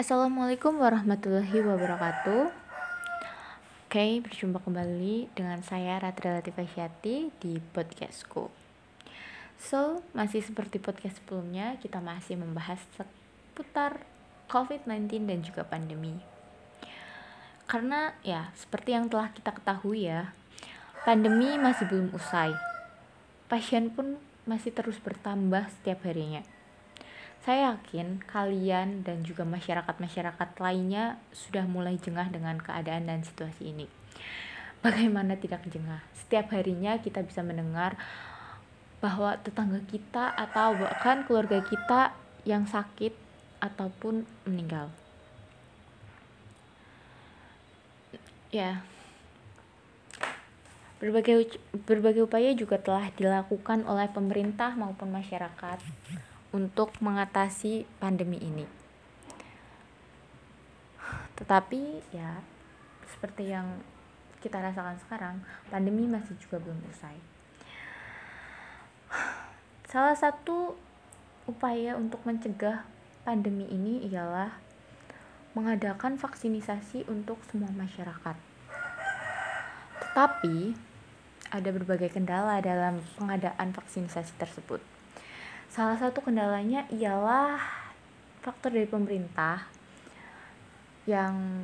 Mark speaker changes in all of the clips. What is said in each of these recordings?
Speaker 1: Assalamualaikum warahmatullahi wabarakatuh. Oke, berjumpa kembali dengan saya Ratra Latifah Syati di podcastku. So, masih seperti podcast sebelumnya, kita masih membahas seputar COVID-19 dan juga pandemi. Karena ya, seperti yang telah kita ketahui ya, pandemi masih belum usai. Pasien pun masih terus bertambah setiap harinya saya yakin kalian dan juga masyarakat-masyarakat lainnya sudah mulai jengah dengan keadaan dan situasi ini. Bagaimana tidak jengah? Setiap harinya kita bisa mendengar bahwa tetangga kita atau bahkan keluarga kita yang sakit ataupun meninggal. Ya. Berbagai berbagai upaya juga telah dilakukan oleh pemerintah maupun masyarakat untuk mengatasi pandemi ini. Tetapi ya seperti yang kita rasakan sekarang, pandemi masih juga belum usai. Salah satu upaya untuk mencegah pandemi ini ialah mengadakan vaksinisasi untuk semua masyarakat. Tetapi ada berbagai kendala dalam pengadaan vaksinisasi tersebut. Salah satu kendalanya ialah faktor dari pemerintah yang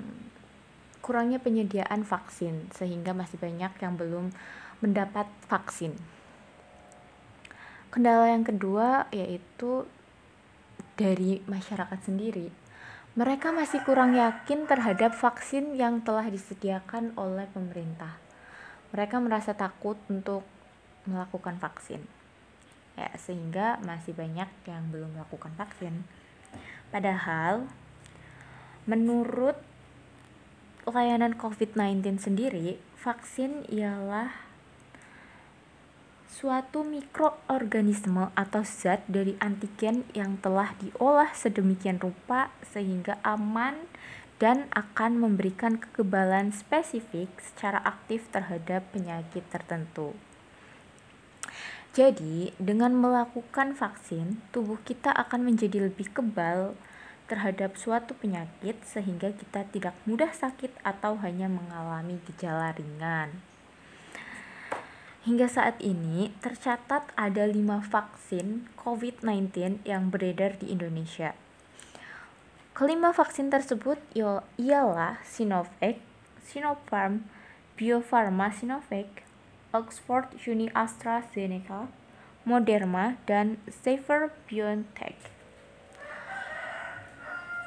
Speaker 1: kurangnya penyediaan vaksin sehingga masih banyak yang belum mendapat vaksin. Kendala yang kedua yaitu dari masyarakat sendiri. Mereka masih kurang yakin terhadap vaksin yang telah disediakan oleh pemerintah. Mereka merasa takut untuk melakukan vaksin ya sehingga masih banyak yang belum melakukan vaksin padahal menurut layanan COVID-19 sendiri vaksin ialah suatu mikroorganisme atau zat dari antigen yang telah diolah sedemikian rupa sehingga aman dan akan memberikan kekebalan spesifik secara aktif terhadap penyakit tertentu. Jadi, dengan melakukan vaksin, tubuh kita akan menjadi lebih kebal terhadap suatu penyakit sehingga kita tidak mudah sakit atau hanya mengalami gejala ringan. Hingga saat ini, tercatat ada 5 vaksin COVID-19 yang beredar di Indonesia. Kelima vaksin tersebut ialah Sinovac, Sinopharm, Bio Farma Sinovac, Oxford Uni AstraZeneca, Moderna, dan Pfizer BioNTech.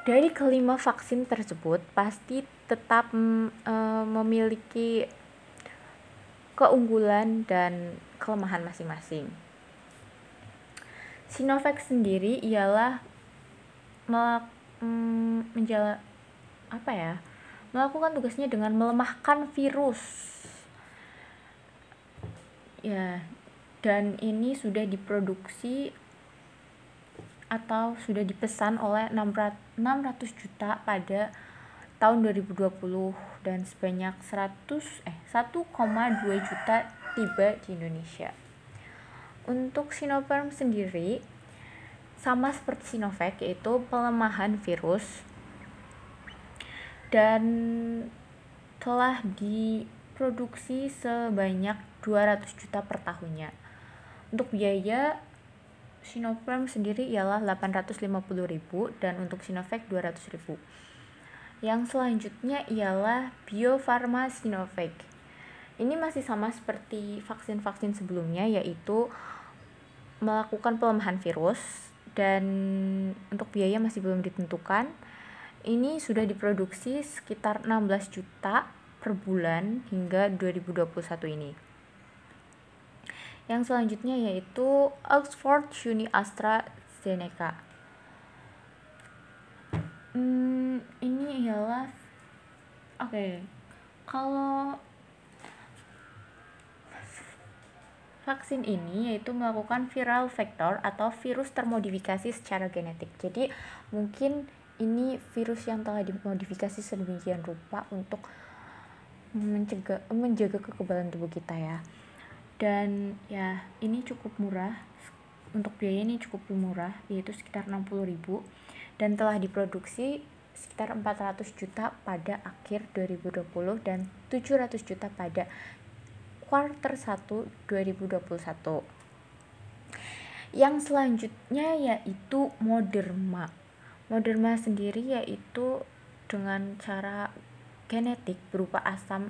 Speaker 1: Dari kelima vaksin tersebut pasti tetap e, memiliki keunggulan dan kelemahan masing-masing. Sinovac sendiri ialah mm, menjala apa ya melakukan tugasnya dengan melemahkan virus ya dan ini sudah diproduksi atau sudah dipesan oleh 600 juta pada tahun 2020 dan sebanyak 100 eh 1,2 juta tiba di Indonesia. Untuk Sinopharm sendiri sama seperti Sinovac yaitu pelemahan virus dan telah diproduksi sebanyak 200 juta per tahunnya. Untuk biaya Sinopharm sendiri ialah 850.000 dan untuk Sinovac 200.000. Yang selanjutnya ialah Bio Farma Sinovac. Ini masih sama seperti vaksin-vaksin sebelumnya yaitu melakukan pelemahan virus dan untuk biaya masih belum ditentukan. Ini sudah diproduksi sekitar 16 juta per bulan hingga 2021 ini. Yang selanjutnya yaitu Oxford Uni AstraZeneca. Hmm, ini ialah oke. Okay, kalau vaksin ini yaitu melakukan viral vector atau virus termodifikasi secara genetik. Jadi mungkin ini virus yang telah dimodifikasi sedemikian rupa untuk mencegah menjaga kekebalan tubuh kita ya dan ya ini cukup murah. Untuk biaya ini cukup murah yaitu sekitar 60.000 dan telah diproduksi sekitar 400 juta pada akhir 2020 dan 700 juta pada kuarter 1 2021 yang selanjutnya yaitu Moderma. Moderma sendiri yaitu dengan cara genetik berupa asam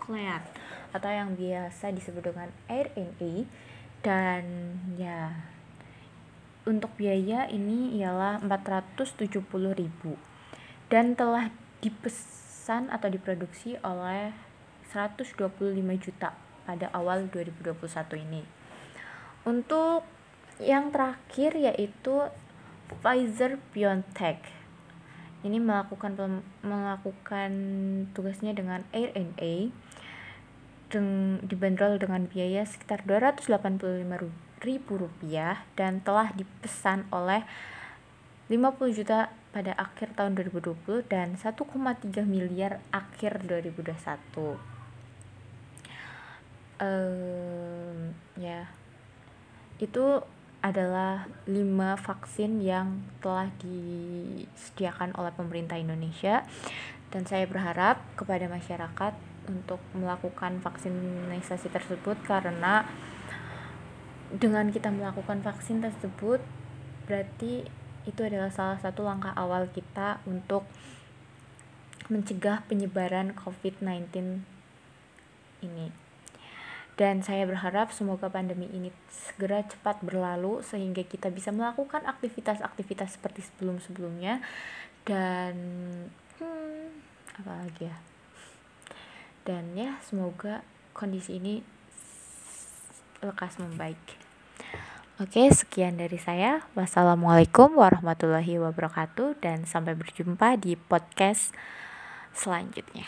Speaker 1: ribonukleat atau yang biasa disebut dengan RNA dan ya untuk biaya ini ialah 470.000 dan telah dipesan atau diproduksi oleh 125 juta pada awal 2021 ini. Untuk yang terakhir yaitu Pfizer BioNTech. Ini melakukan melakukan tugasnya dengan RNA deng, dibanderol dengan biaya sekitar 285 ribu rupiah dan telah dipesan oleh 50 juta pada akhir tahun 2020 dan 1,3 miliar akhir 2021. Um, ya itu adalah lima vaksin yang telah disediakan oleh pemerintah Indonesia dan saya berharap kepada masyarakat untuk melakukan vaksinasi tersebut karena dengan kita melakukan vaksin tersebut berarti itu adalah salah satu langkah awal kita untuk mencegah penyebaran COVID-19 ini. Dan saya berharap semoga pandemi ini segera cepat berlalu sehingga kita bisa melakukan aktivitas-aktivitas seperti sebelum-sebelumnya. Dan hmm, apa lagi ya dan ya semoga kondisi ini lekas membaik Oke, sekian dari saya. Wassalamualaikum warahmatullahi wabarakatuh, dan sampai berjumpa di podcast selanjutnya.